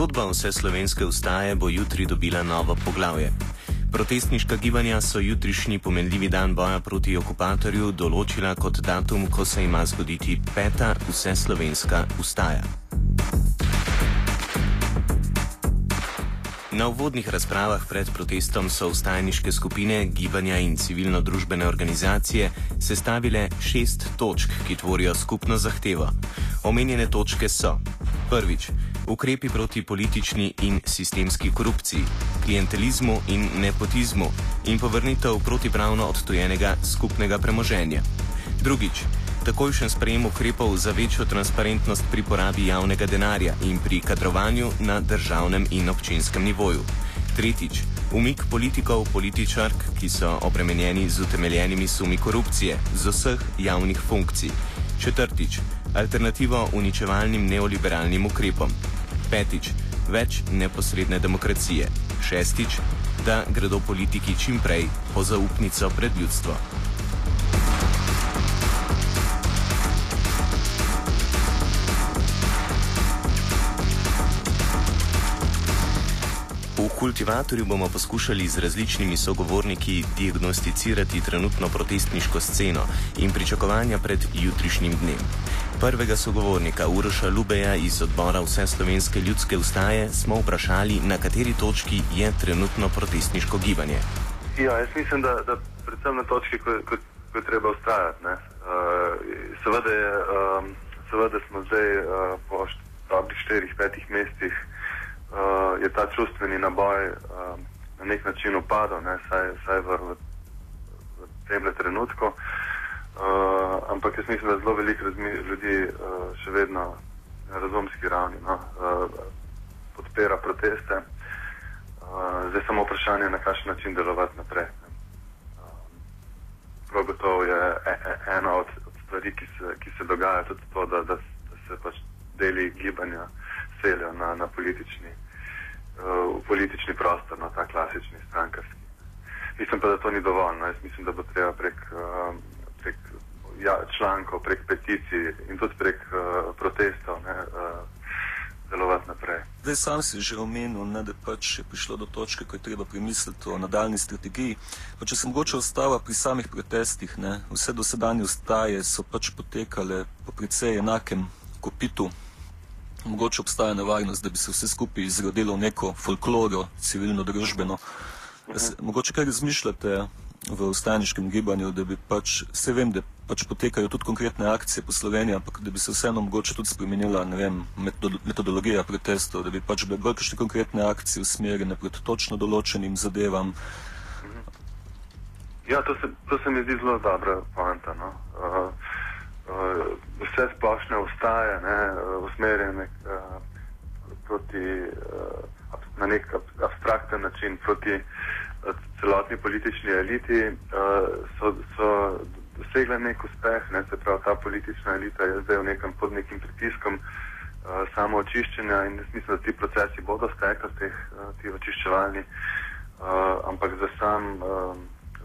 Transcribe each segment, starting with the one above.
Zgodba vse slovenske ustaje bo jutri dobila novo poglavje. Protestniška gibanja so jutrišnji pomenljivi dan boja proti okupatorju določila kot datum, ko se ima zgoditi peta vse slovenska ustaja. Na uvodnih razpravah pred protestom so ustajniške skupine, gibanja in civilno-družbene organizacije sestavile šest točk, ki tvorijo skupno zahtevo. Omenjene točke so: prvič, ukrepi proti politični in sistemski korupciji, klientelizmu in nepotizmu in povrnitev protipravno odtujenega skupnega premoženja. Drugič, takojšen sprejem ukrepov za večjo transparentnost pri porabi javnega denarja in pri kadrovanju na državnem in občinskem nivoju. Tretjič, umik politikov, političark, ki so obremenjeni z utemeljenimi sumi korupcije z vseh javnih funkcij. Četrtič, alternativo uničevalnim neoliberalnim ukrepom. Petič, več neposredne demokracije. Šestič, da gredo politiki čim prej po zaupnico pred ljudstvo. V kultivatorju bomo poskušali z različnimi sogovorniki diagnosticirati trenutno protestniško sceno in pričakovanja pred jutrišnjim dnem. Prvega sogovornika Uroša Lubeja iz odbora Vse slovenske ljudske ustaje smo vprašali, na kateri točki je trenutno protestniško gibanje. Ja, jaz mislim, da, da predvsem na točki, ko, ko, ko je treba ustrajati. Uh, seveda, je, um, seveda smo zdaj uh, po dobrih štirih, petih mesecih uh, je ta čustveni naboj uh, na nek način upadal, ne, saj, saj v, v, v tem trenutku. Uh, ampak jaz mislim, da zelo veliko ljudi uh, še vedno na razumski ravni no, uh, podpira proteste. Uh, zdaj samo vprašanje, na kakšen način delovati naprej. Uh, prav gotovo je e, e, ena od, od stvari, ki se, ki se dogaja, tudi to, da, da, da se pač deli gibanja selijo na, na politični, uh, politični prostor, na ta klasični strankarski. Mislim pa, da to ni dovolj. No. Jaz mislim, da bo treba prek. Uh, prek ja, člankov, prek peticij in tudi prek uh, protestov ne, uh, delovati naprej. Zdaj sam si že omenil, ne, da pač je prišlo do točke, ko je treba premisliti o nadaljni strategiji. Pa če se mogoče ostava pri samih protestih, ne, vse dosedanje ustaje so pač potekale po precej enakem kopitu. Mogoče obstaja nevarnost, da bi se vse skupaj izrodilo v neko folkloro, civilno-družbeno. Mogoče kaj razmišljate v ustajniškem gibanju, da bi pač, vse vem, da pač potekajo tudi konkretne akcije po Sloveniji, ampak da bi se vseeno mogoče tudi spremenila vem, metodologija protestov, da bi pač bile bolj kakšne konkretne akcije usmerjene pred točno določenim zadevam. Ja, to se, to se mi zdi zelo dobra poanta. No? Uh, uh, vse splošne ustaje, ne, usmerjene uh, proti, uh, na nek abstrakten način proti uh, celotni politični eliti, uh, so, so dosegle nek uspeh, ne, se pravi, ta politična elita je zdaj v nekem pod nekim pritiskom uh, samo očiščenja in mislim, da ti procesi bodo stekli, teh, uh, ti očiščevalni, uh, ampak za sam, uh,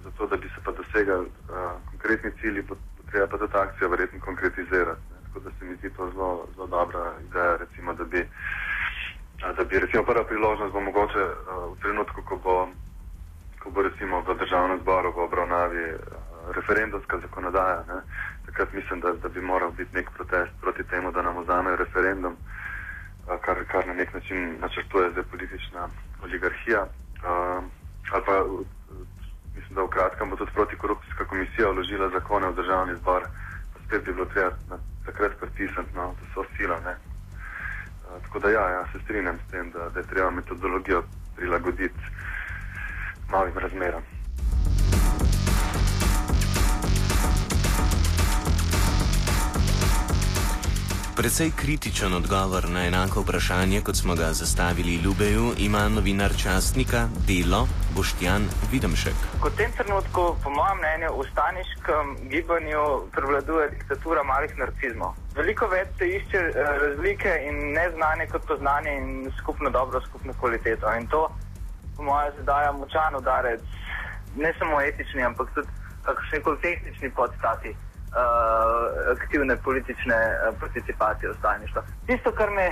za to, da bi se pa dosegali uh, konkretni cilji, bo, bo treba pa tudi akcijo verjetno konkretizirati. Ne. Tako da se mi zdi to zelo, zelo dobra ideja, recimo, da bi, uh, da bi recimo prva priložnost bo mogoče uh, v trenutku, ko bo, ko bo recimo v državnem zboru v obravnavi uh, referendumska zakonodaja, ne, takrat mislim, da, da bi moral biti nek protest proti temu, da nam vzamejo referendum, uh, kar, kar na nek način načrtuje zdaj politična oligarhija. Uh, ali pa mislim, da v kratkem bo tudi protikorupcijska komisija vložila zakone v državni zbor, pa spet bi bilo treba na, takrat pritisniti, no, da so sila. Ne. Uh, tako da ja, ja, se strinjam s tem, da, da je treba metodologijo prilagoditi novim razmeram. Predvsej kritičen odgovor na enako vprašanje, kot smo ga zastavili Ljubeju, ima novinar časnika Delo Boštjan Videmšek. Kot v tem trenutku, po mojem mnenju, v staniškem gibanju prevladuje diktatura malih narcizmov. Veliko več se išče eh, razlike in neznanje kot poznanje in skupno dobro, skupno kvaliteto. In to, po mojem, zadaja močan udarec, ne samo etični, ampak tudi kakšni koli tehnični podstati uh, aktivne politične uh, participacije v stajništvu. Tisto, kar me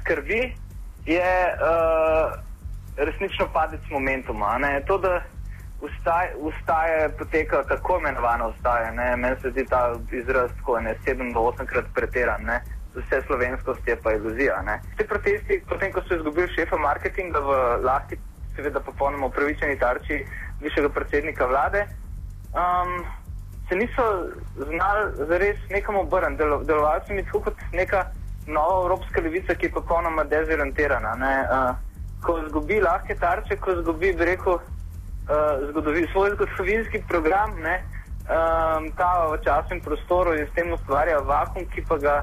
skrbi, je uh, resnično padec momentuma. Ne? To, da ustaje, ustaje poteka tako imenovano ustaje. Ne? Meni se zdi ta izraz tako ne sedem do osemkrat preteran. Ne? Vse slovenskosti je pa iluzija. Ne? Te protesti, potem ko so izgubili šefa marketinga v lahki, seveda popolnoma upravičeni tarči višjega predsednika vlade, um, se niso znali zares nekam obrniti. Del, delovali so mi tako kot neka nova evropska levica, ki je popolnoma dezorientirana. Uh, ko izgubi lahke tarče, ko izgubi, bi rekel, uh, zgodovi, svoj zgodovinski program, ne, um, ta v času in prostoru in s tem ustvarja vakum, ki pa ga,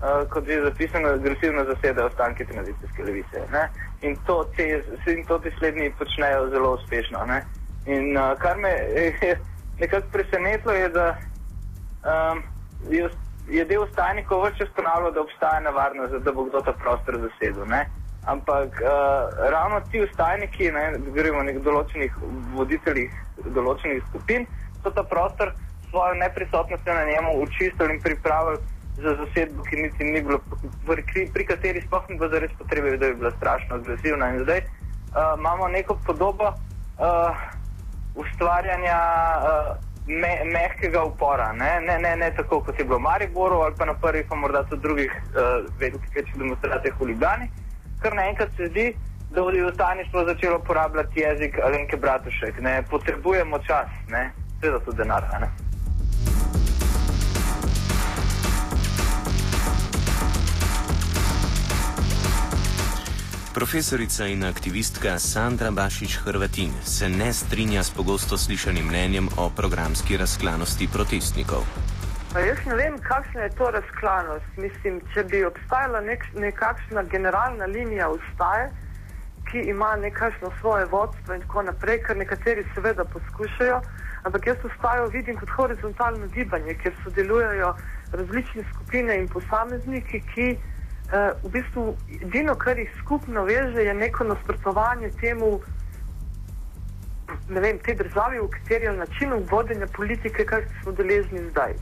uh, kot je zapisano, agresivno zasedajo ostanki tranzicijske levice. Ne. In to ti slednji počnejo zelo uspešno. Ne. In uh, kar me je nekako presenetilo, je, da um, je, je del stajnikov več ponavljal, da obstaja nevarnost, da bo kdo ta prostor zasedel. Ne? Ampak uh, ravno ti ustajniki, govorimo o določenih voditeljih določenih skupin, so ta prostor svojo neprisotnostjo na njemu učistili in pripravili za zasedbo, ki niti ni bilo, pri, pri kateri sploh ni bilo zares potrebe, da bi bila strašno agresivna. In zdaj uh, imamo neko podobo. Uh, ustvarjanja uh, me, mehkega upora. Ne? Ne, ne, ne tako, kot je bilo v Mariboru ali pa na prvih, pa morda tudi drugih uh, velikih večjih demonstracijah v Ljubljani, kar naenkrat se zdi, da bo ustaništvo začelo uporabljati jezik Alenke Bratušek. Ne? Potrebujemo čas, seveda tudi denar. Ne? Profesorica in aktivistka Sandra Bašič Hrvatin se ne strinja s pogosto slišanim mnenjem o programski razklanosti protestnikov. Pa jaz ne vem, kakšna je to razklanost. Mislim, če bi obstajala nek, nekakšna generalna linija ustaje, ki ima nekakšno svoje vodstvo in tako naprej, kar nekateri seveda poskušajo, ampak jaz ustajo vidim kot horizontalno gibanje, kjer sodelujejo različne skupine in posamezniki, ki uh, v bistvu edino, kar jih skupno veže, je neko nasprotovanje temu, ne vem, te državi, v kateri je način vodenja politike, kar smo deležni zdaj.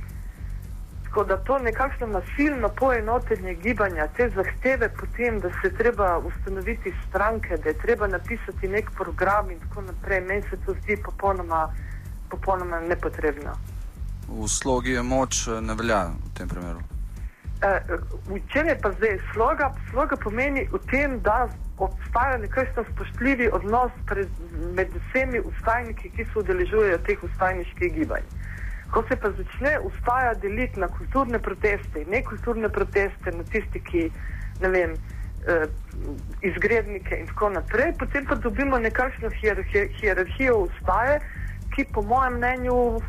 Tako da to nekakšno nasilno poenotenje gibanja, te zahteve potem, da se treba ustanoviti stranke, da je treba napisati nek program in tako naprej, meni se to zdi popolnoma, popolnoma nepotrebno. V slogi je moč ne velja v tem primeru. V čem je pa zdaj sloga? Sloga pomeni v tem, da obstaja nekakšen spoštljivi odnos pred, med vsemi ustajniki, ki se udeležujejo teh ustajniških gibanj. Ko se pa začne ustaja deliti na kulturne proteste in nekulturne proteste, na tisti, ki ne vem, eh, izgrednike in tako naprej, potem pa dobimo nekakšno hierarhijo ustaje, ki po mojem mnenju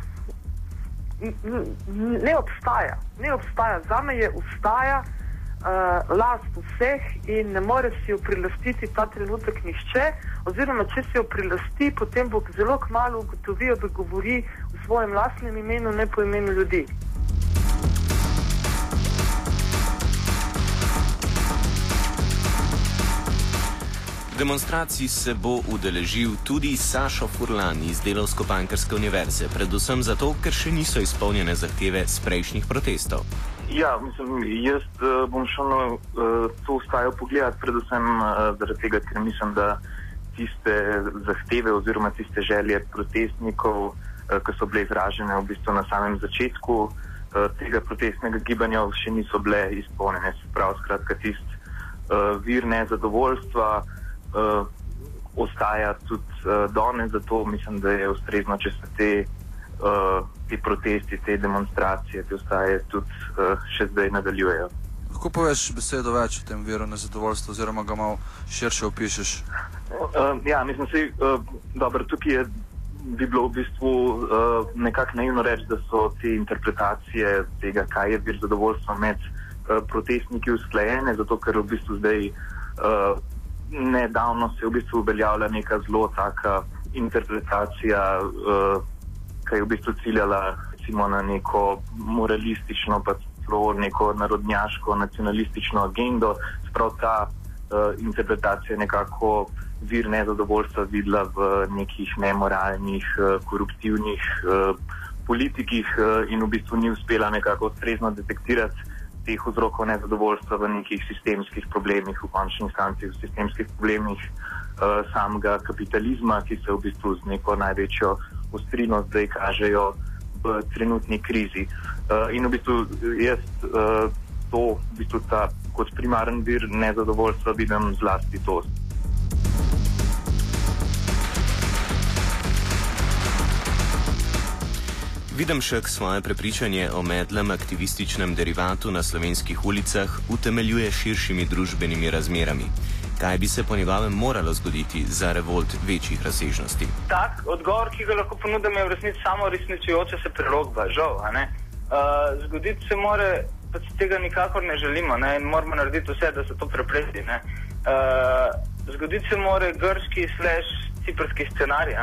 ne obstaja. Ne obstaja. Za me je ustaja uh, last vseh in ne more si jo prilastiti ta trenutek nišče. Oziroma, če si jo prilasti, potem bo zelo kmalo ugotovil, da govori v svojem lastnem imenu, ne po imenu ljudi. Demonstraciji se bo udeležil tudi Sašo Furlan iz Delovsko-Pankrske univerze, predvsem zato, ker še niso izpolnjene zahteve z prejšnjih protestov. Ja, mislim, jaz uh, bom šel na uh, to ustajo pogledati, predvsem uh, zaradi tega, ker mislim, da tiste zahteve oziroma tiste želje protestnikov, uh, ki so bile izražene v bistvu na samem začetku uh, tega protestnega gibanja še niso bile izpolnjene. Se pravi, skratka, tisti uh, vir nezadovoljstva uh, ostaja tudi uh, danes, zato mislim, da je ustrezno, če se te, uh, te protesti, te demonstracije, te ostaje tudi uh, še zdaj nadaljujejo. Lahko poveš besedo več o tem viru nezadovoljstva, oziroma ga malo širše opišeš? Uh, ja, mislim, da uh, dobro, tukaj je, bi bilo v bistvu uh, nekako naivno reči, da so te interpretacije tega, kaj je vir zadovoljstva med uh, protestniki usklajene, zato ker v bistvu zdaj uh, nedavno se je v bistvu uveljavila neka zelo taka interpretacija, uh, ki je v bistvu ciljala recimo, na neko moralistično, pa celo neko narodnjaško, nacionalistično agendo. Sprav ta uh, interpretacija je nekako vir nezadovoljstva videla v nekih nemoralnih, uh, koruptivnih uh, politikih uh, in v bistvu ni uspela nekako ustrezno detektirati teh vzrokov nezadovoljstva v nekih sistemskih problemih, v končni instanci v sistemskih problemih uh, samega kapitalizma, ki se v bistvu z neko največjo ostrino zdaj kažejo v trenutni krizi. Uh, in v bistvu jaz uh, to, v bistvu ta kot primaren vir nezadovoljstva vidim zlasti to. Videmšek svoje prepričanje o medlem aktivističnem derivatu na slovenskih ulicah utemeljuje širšimi družbenimi razmerami. Kaj bi se po njegovem moralo zgoditi za revolt večjih razsežnosti? Tak odgovor, ki ga lahko ponudim, je v resnici samo resničujoča se prerogba, žal. Uh, zgoditi se more, da se tega nikakor ne želimo ne? in moramo narediti vse, da se to prepreti. Uh, zgoditi se more grški, slash ciprski scenarij.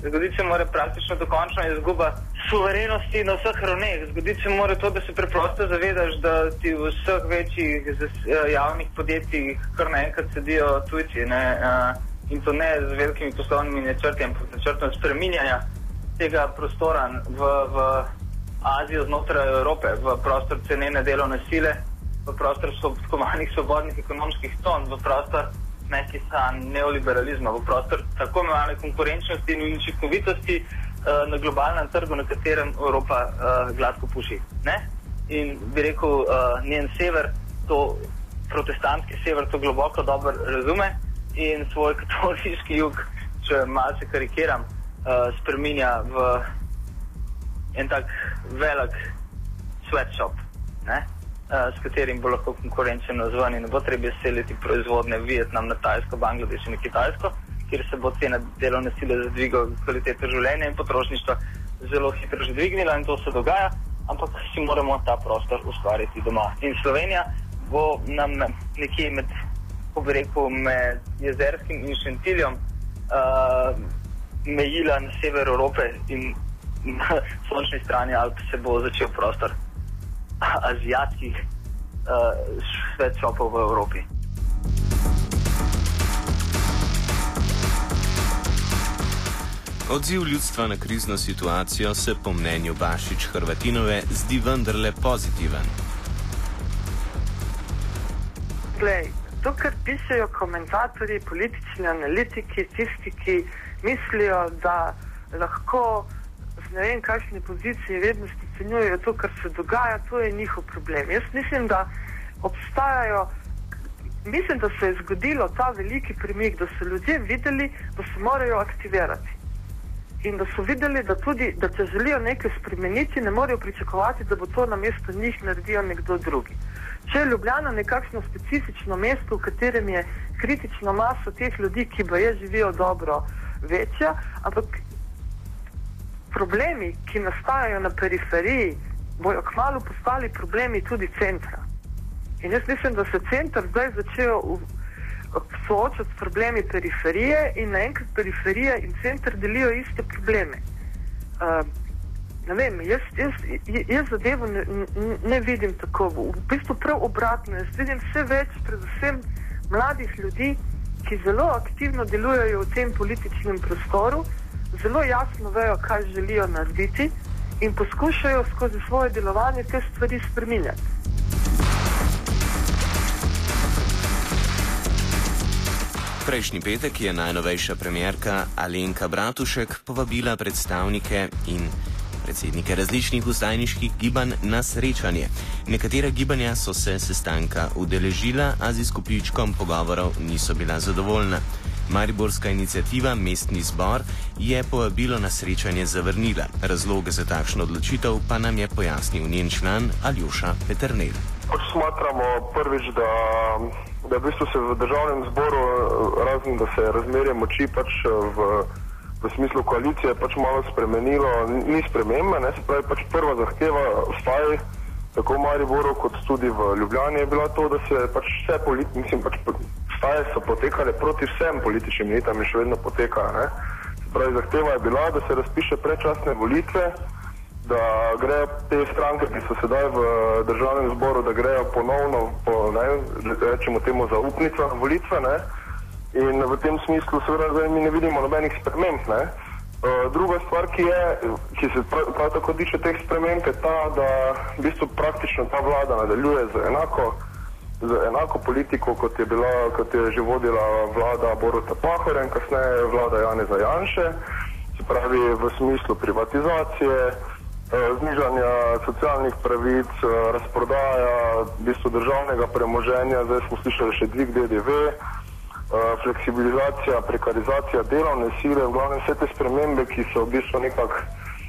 Zgoditi se mora praktično dokončna izguba suverenosti na vseh ravneh. Zgoditi se mora to, da se preprosto zavedaš, da ti v vseh večjih javnih podjetjih kar naenkrat sedijo tujci. Ne? In to ne z velikimi poslovnimi načrti, ampak načrtom spreminjanja tega prostora v, v Azijo znotraj Evrope, v prostor cenene delovne sile, v prostor skovanih svobodnih ekonomskih ton, v prostor neki san neoliberalizma v prostor tako imenovane konkurenčnosti in učinkovitosti uh, na globalnem trgu, na katerem Evropa uh, gladko puši. Ne? In bi rekel, uh, njen sever, to protestantski sever, to globoko dobro razume in svoj katoliški jug, če malce karikiram, uh, spreminja v en tak velik sweatshop. Ne? Uh, s katerim bo lahko konkurenčen nazvan in ne bo treba seliti proizvodne v Vietnam, na Tajsko, Bangladeš in Kitajsko, kjer se bo cena delovne sile za dvigo kvalitete življenja in potrošništva zelo hitro že dvignila in to se dogaja, ampak si moramo ta prostor ustvariti doma. In Slovenija bo nam nekje med, ko bi rekel, med jezerskim in šentiljem uh, mejila na sever Evrope in na sončni strani Alp se bo začel prostor azijskih uh, svetšopov v Evropi. Odziv ljudstva na krizno situacijo se po mnenju Bašič Hrvatinove zdi vendarle pozitiven. Glej, to, kar pišejo komentatorji, politični analitiki, tisti, ki mislijo, da lahko z ne vem kakšne pozicije vedno ocenjujejo to, kar se dogaja, to je njihov problem. Jaz mislim, da obstajajo, mislim, da se je zgodilo ta veliki premik, da so ljudje videli, da se morajo aktivirati. In da so videli, da tudi, da če želijo nekaj spremeniti, ne morejo pričakovati, da bo to na mesto njih naredil nekdo drugi. Če je Ljubljana nekakšno specifično mesto, v katerem je kritična masa teh ljudi, ki bo je živijo dobro, večja, ampak problemi, ki nastajajo na periferiji, bojo kmalo postali problemi tudi centra. In jaz mislim, da se center zdaj začel soočati s problemi periferije in naenkrat periferija in center delijo iste probleme. Uh, ne vem, jaz, jaz, jaz zadevo ne, ne vidim tako, v bistvu prav obratno. Jaz vidim vse več, predvsem mladih ljudi, ki zelo aktivno delujejo v tem političnem prostoru zelo jasno vejo, kaj želijo narediti in poskušajo skozi svoje delovanje te stvari spremenjati. Prejšnji petek je najnovejša premjerka Alenka Bratušek povabila predstavnike in predsednike različnih ustajniških gibanj na srečanje. Nekatera gibanja so se sestanka udeležila, a z izkupičkom pogovorov niso bila zadovoljna. Mariborska inicijativa Mestni zbor je povabilo na srečanje zavrnila. Razloge za takšno odločitev pa nam je pojasnil njen član Aljoša Peternel. Pač smatramo prvič, da, da v bistvu se v državnem zboru, razen da se je razmerje moči pač v, v smislu koalicije pač malo spremenilo, ni spremembe, ne se pravi pač prva zahteva vstaj tako v Mariboru kot tudi v Ljubljani je bila to, da se pač vse politike, mislim pač vstaje so potekale proti vsem političnim elitam in še vedno potekajo. Ne? Se pravi, zahteva je bila, da se razpiše predčasne volitve, da grejo te stranke, ki so sedaj v državnem zboru, da grejo ponovno, po, ne, rečemo temu, zaupnico na volitve. Ne? In v tem smislu seveda zdaj mi ne vidimo nobenih sprememb. Ne? Uh, druga stvar, ki, je, ki se prav, prav tako tiče teh sprememb, je ta, da v bistvu praktično ta vlada nadaljuje z enako z enako politiko, kot je, bila, kot je že vodila vlada Boruta Pahora in kasneje vlada Janeza Janše, se pravi v smislu privatizacije, eh, znižanja socialnih pravic, eh, razprodaja v bistvu državnega premoženja, zdaj smo slišali še dvig DDV, eh, fleksibilizacija, prekarizacija delovne sile, v glavnem vse te spremembe, ki so v bistvu nekako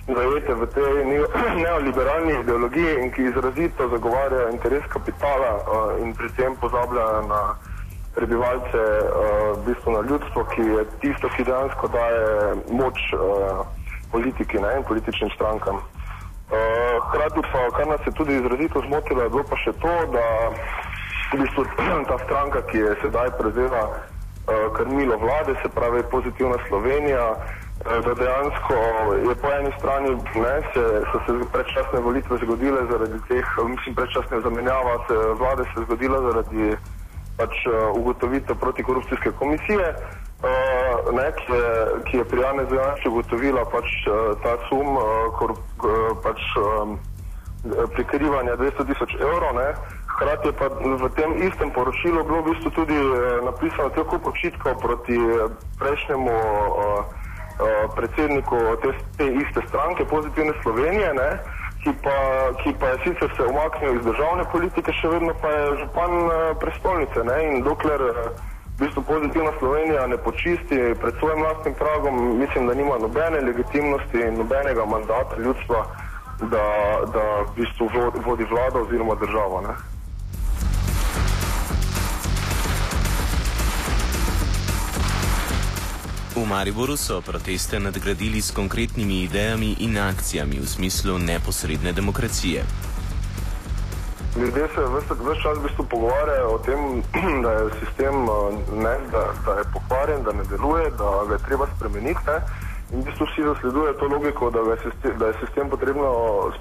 zajete v tej neoliberalni ideologiji in ki izrazito zagovarjajo interes kapitala uh, in pri tem pozabljajo na prebivalce, uh, v bistvu na ljudstvo, ki je tisto, ki dejansko daje moč uh, politiki ne, in političnim strankam. Hkrati pa, kar nas je tudi izrazito zmotilo, je bilo pa še to, da v bistvu ta stranka, ki je sedaj prevzela krmilo vlade, se pravi pozitivna Slovenija, da dejansko je po eni strani, ne, se, so se predčasne volitve zgodile zaradi teh, mislim, predčasne zamenjava se vlade se zgodila zaradi pač ugotovitev protikorupcijske komisije, uh, ne, ki, je, ki je pri Janezu Janšu ugotovila pač ta sum uh, kor, uh, pač, um, prikrivanja 200 tisoč evrov, ne. Hkrati je pa v tem istem poročilu bilo v bistvu tudi napisano toliko počitkov proti prejšnjemu uh, predsedniku te, te iste stranke, pozitivne Slovenije, ne, ki, pa, ki pa je sicer se umaknil iz državne politike, še vedno pa je župan prestolnice. Ne, in dokler v bistvu pozitivna Slovenija ne počisti pred svojim lastnim pragom, mislim, da nima nobene legitimnosti in nobenega mandata ljudstva, da, da v bistvu vodi vlado oziroma državo. Ne. V Mariboru so proteste nadgradili s konkretnimi idejami in akcijami v smislu neposredne demokracije. Ljudje se vse čas v bistvu pogovarjajo o tem, da je sistem ne, da, da je pokvarjen, da ne deluje, da ga je treba spremeniti. Ne. In v bistvu vsi zasledujejo to logiko, da je, sistem, da je sistem potrebno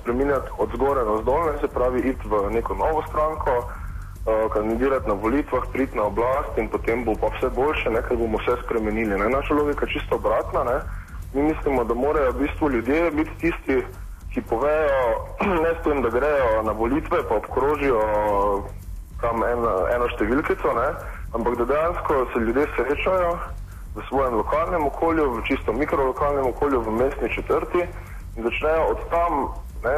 spremenjati od zgore na zdolje, se pravi iti v neko novo stranko, uh, kandidirati na volitvah, priti na oblast in potem bo pa vse boljše, ne, ker bomo vse spremenili. Ne. Naša logika je čisto obratna. Ne. Mi mislimo, da morajo v bistvu ljudje biti tisti, ki povejo, ne s tem, da grejo na volitve, pa obkrožijo tam eno, eno številkico, ne, ampak da dejansko se ljudje srečajo v svojem lokalnem okolju, v čisto mikrolokalnem okolju, v mestni četrti in začnejo od tam ne,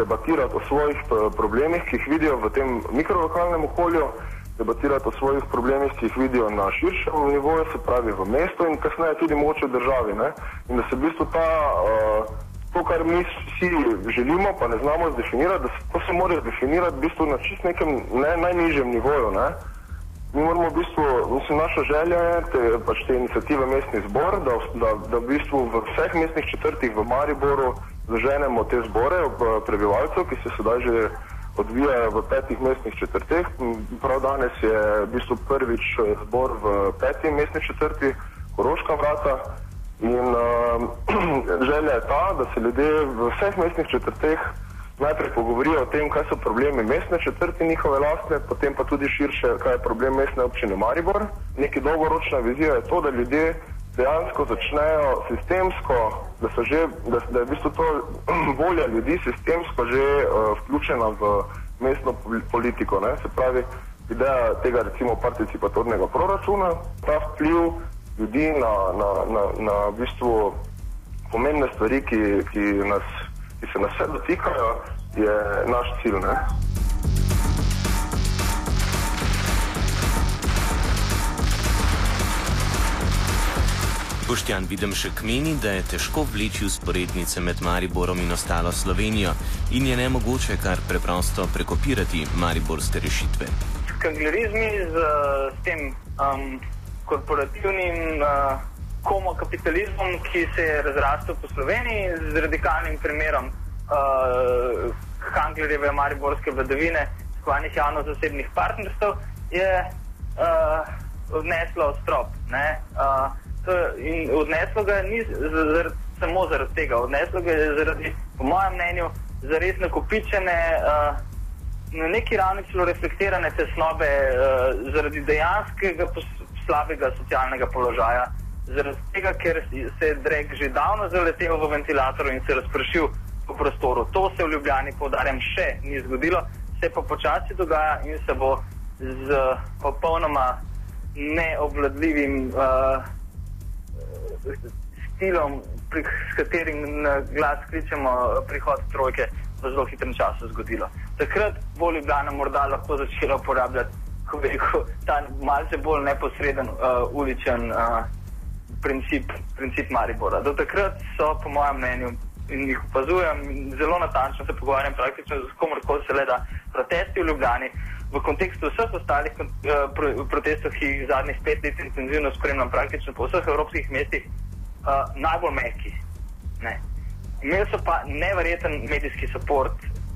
debatirati o svojih problemih, ki jih vidijo v tem mikrolokalnem okolju, debatirati o svojih problemih, ki jih vidijo na širšem nivoju, se pravi v mestu in kasneje tudi moče v državi. Ne. In da se v bistvu ta, uh, to, kar mi vsi želimo, pa ne znamo zdefinirati, da se to se mora zdefinirati v bistvu na čist nekem ne, najnižjem nivoju. Ne. Mi moramo v bistvu, mislim, naša želja je, te, pač te inicijative Mestni zbor, da, da, da v bistvu v vseh mestnih četrtih v Mariboru zaženemo te zbore prebivalcev, ki se sedaj že odvijajo v petih mestnih četrteh. Prav danes je v bistvu prvič zbor v petih mestnih četrti, Koroška vrata. In uh, želja je ta, da se ljudje v vseh mestnih četrteh najprej pogovorijo o tem, kaj so problemi mestne četrti njihove lastne, potem pa tudi širše, kaj je problem mestne občine Maribor. Neki dolgoročna vizija je to, da ljudje dejansko začnejo sistemsko, da, že, da, da je v bistvu to volja ljudi sistemsko že uh, vključena v mestno politiko. Ne? Se pravi, ideja tega recimo participatornega proračuna, ta vpliv ljudi na, na, na, na v bistvu pomembne stvari, ki, ki nas ki se nas vse dotikajo, je naš cilj. Ne? Boštjan Videmšek meni, da je težko vleči usporednice med Mariborom in ostalo Slovenijo in je nemogoče kar preprosto prekopirati mariborske rešitve. Skanglerizmi z, s tem um, korporativnim uh, komokapitalizmom, ki se je razrastel po Sloveniji, z radikalnim primerom uh, Hanglerjeve mariborske vladavine, skovanih javno-zasebnih partnerstv, je uh, odneslo strop. Ne? Uh, in odneslo ga ni zaradi, samo zaradi tega, odneslo ga je zaradi, po mojem mnenju, zares nakopičene, uh, na neki ravni celo reflektirane tesnobe, uh, zaradi dejanskega slabega socialnega položaja, zaradi tega, ker se je drek že davno zaletel v ventilator in se razpršil po prostoru. To se v Ljubljani, povdarjam, še ni zgodilo, se pa počasi dogaja in se bo z popolnoma neobvladljivim uh, stilom, pri, s katerim na glas kličemo prihod trojke, v zelo hitrem času zgodilo. Takrat bo Ljubljana morda lahko začela uporabljati rekel, ta malce bolj neposreden uh, uličen uh, princip, princip Maribora. Do takrat so, po mojem mnenju, in jih opazujem, zelo natančno se pogovarjam praktično z komorkoli se le da protesti v Ljubljani. V kontekstu vseh ostalih uh, protestov, ki jih zadnjih pet let intenzivno spremljam, praktično po vseh evropskih mestih, uh, najbolj mehki. Imeli so pa neverjeten medijski podpor,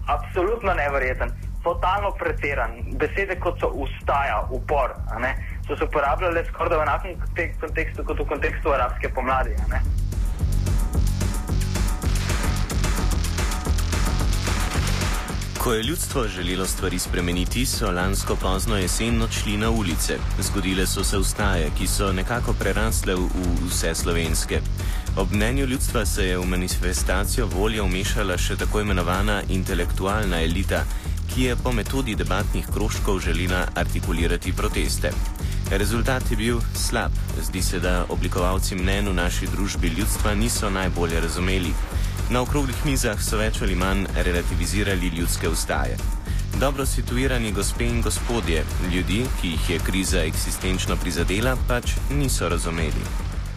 absolutno neverjeten, totalno pretiran. Besede kot so ustaja, upor, so se uporabljale skoraj v enakem kontekstu kot v kontekstu arabske pomladi. Ko je ljudstvo želelo stvari spremeniti, so lansko pozno jesen odšli na ulice. Zgodile so se ustaje, ki so nekako prerasle v vse slovenske. Ob mnenju ljudstva se je v manifestacijo volje umešala še tako imenovana intelektualna elita, ki je po metodi debatnih krožkov želela artikulirati proteste. Rezultat je bil slab. Zdi se, da oblikovalci mnen v naši družbi ljudstva niso najbolje razumeli. Na okroglih mizah so več ali manj relativizirali ljudske ustaje. Dobro situirani gospe in gospodje, ljudi, ki jih je kriza eksistenčno prizadela, pač niso razumeli.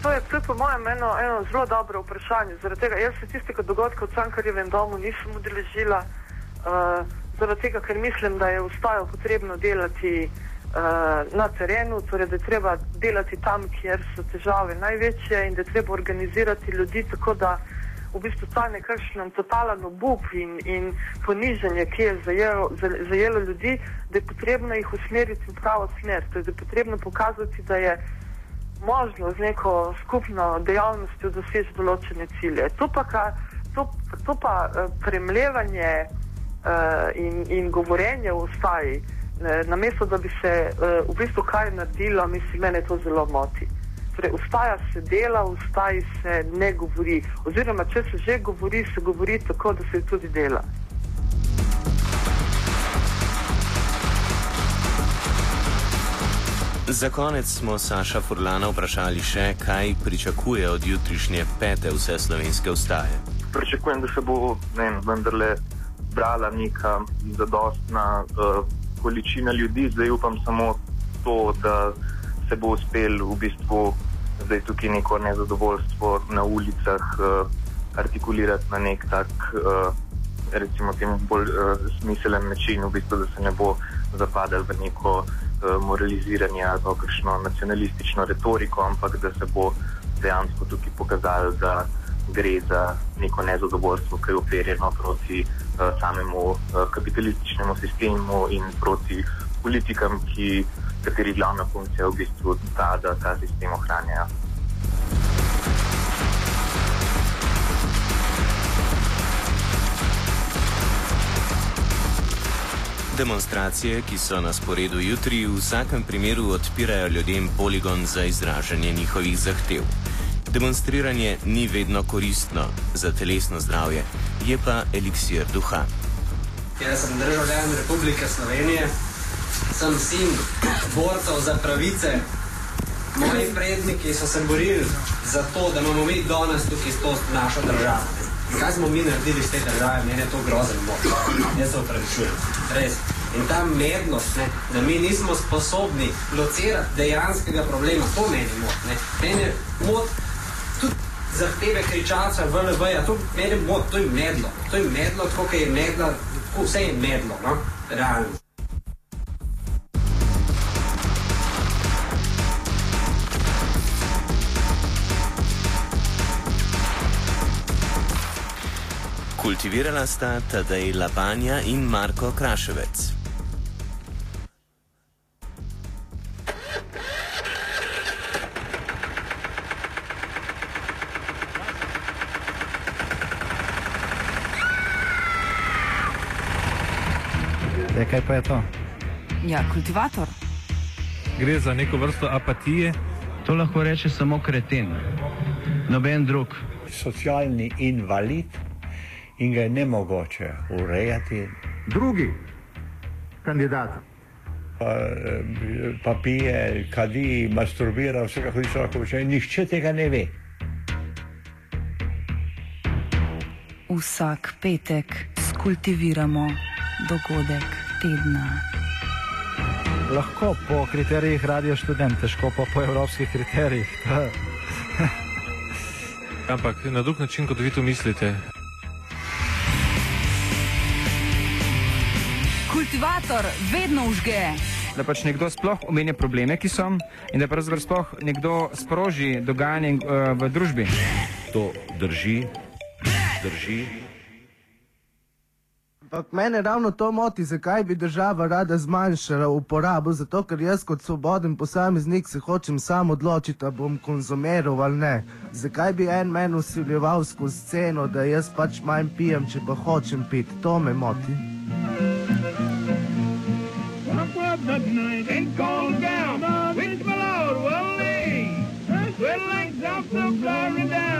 To je, to je po mojem eno, eno zelo dobro vprašanje. Zaradi tega jaz se tistega dogodka v Cankarjevem domu nisem udeležila, uh, zaradi tega, ker mislim, da je ustajo potrebno delati uh, na terenu, torej da je treba delati tam, kjer so težave največje in da je treba organizirati ljudi tako, da v bistvu ta nekakšen totalen obup in, in ponižanje, ki je zajelo, zajelo ljudi, da je potrebno jih usmeriti v pravo smer. To je, da je potrebno pokazati, da je možno z neko skupno dejavnostjo doseči določene cilje. To pa, ka, to, to pa uh, premljevanje uh, in, in govorenje v ustaji, uh, namesto da bi se uh, v bistvu kaj naredilo, mislim, mene to zelo moti. Torej, ustaja se dela, ustaji se ne govori. Oziroma, če se že govori, se govori tako, da se tudi dela. Za konec smo Saša Furlana vprašali še, kaj pričakuje od jutrišnje pete vse slovenske ustaje. Pričakujem, da se bo ne, vendarle brala neka zadostna uh, količina ljudi, zdaj upam samo to, da se bo uspel v bistvu zdaj tukaj neko nezadovoljstvo na ulicah uh, artikulirati na nek tak, uh, recimo, bolj uh, smiselen način, v bistvu, da se ne bo zapadel v neko uh, moraliziranje ali kakšno nacionalistično retoriko, ampak da se bo dejansko tukaj pokazalo, da gre za neko nezadovoljstvo, ki je operjeno proti uh, samemu uh, kapitalističnemu sistemu in proti politikam, ki kateri glavna funkcija je v bistvu ta, da ta sistem ohranjajo. Demonstracije, ki so na sporedu jutri, v vsakem primeru odpirajo ljudem poligon za izražanje njihovih zahtev. Demonstriranje ni vedno koristno za telesno zdravje, je pa eliksir duha. Jaz sem državljan Republike Slovenije, sem sin borcev za pravice. Moji predniki so se borili za to, da imamo mi danes tukaj to našo državo. Kaj smo mi naredili iz te države, meni je to grozen moč. Jaz se upravičujem. Res. In ta mednost, ne, da mi nismo sposobni locirati dejanskega problema, to meni mot. Ne. Meni je mot tudi zahteve kričalca VLV-ja, to meni mot, to je medlo. To je medlo, tako kot je medlo, tako vse je medlo, no, realno. Kultivirala sta Tadej Lapanja in Marko Kraševec. Zdaj, kaj pa je to? Ja, kultivator. Gre za neko vrsto apatije. To lahko reče samo kreten, noben drug. Socialni invalid in ga je nemogoče urejati. Drugi kandidat. Pa, eh, pa pije, kadi, masturbira, vse kako hoče lahko počne. Nihče tega ne ve. Vsak petek skultiviramo dogodek tedna. Lahko po kriterijih radio študent, težko pa po evropskih kriterijih. Ampak na drug način, kot vi to mislite. Kultivator vedno užge. Da pač nekdo sploh omenja probleme, ki so, in da pravzaprav sploh nekdo sproži dogajanje uh, v družbi. To drži, drži. Ampak mene ravno to moti, zakaj bi država rada zmanjšala uporabo, zato ker jaz kot svoboden posameznik se hočem sam odločiti, da bom konzumiral ali ne. Zakaj bi en meni usiljeval skozi sceno, da jaz pač manj pijem, če pa hočem piti, to me moti. night and call down, which my Lord will lead. Sweat like drops of down.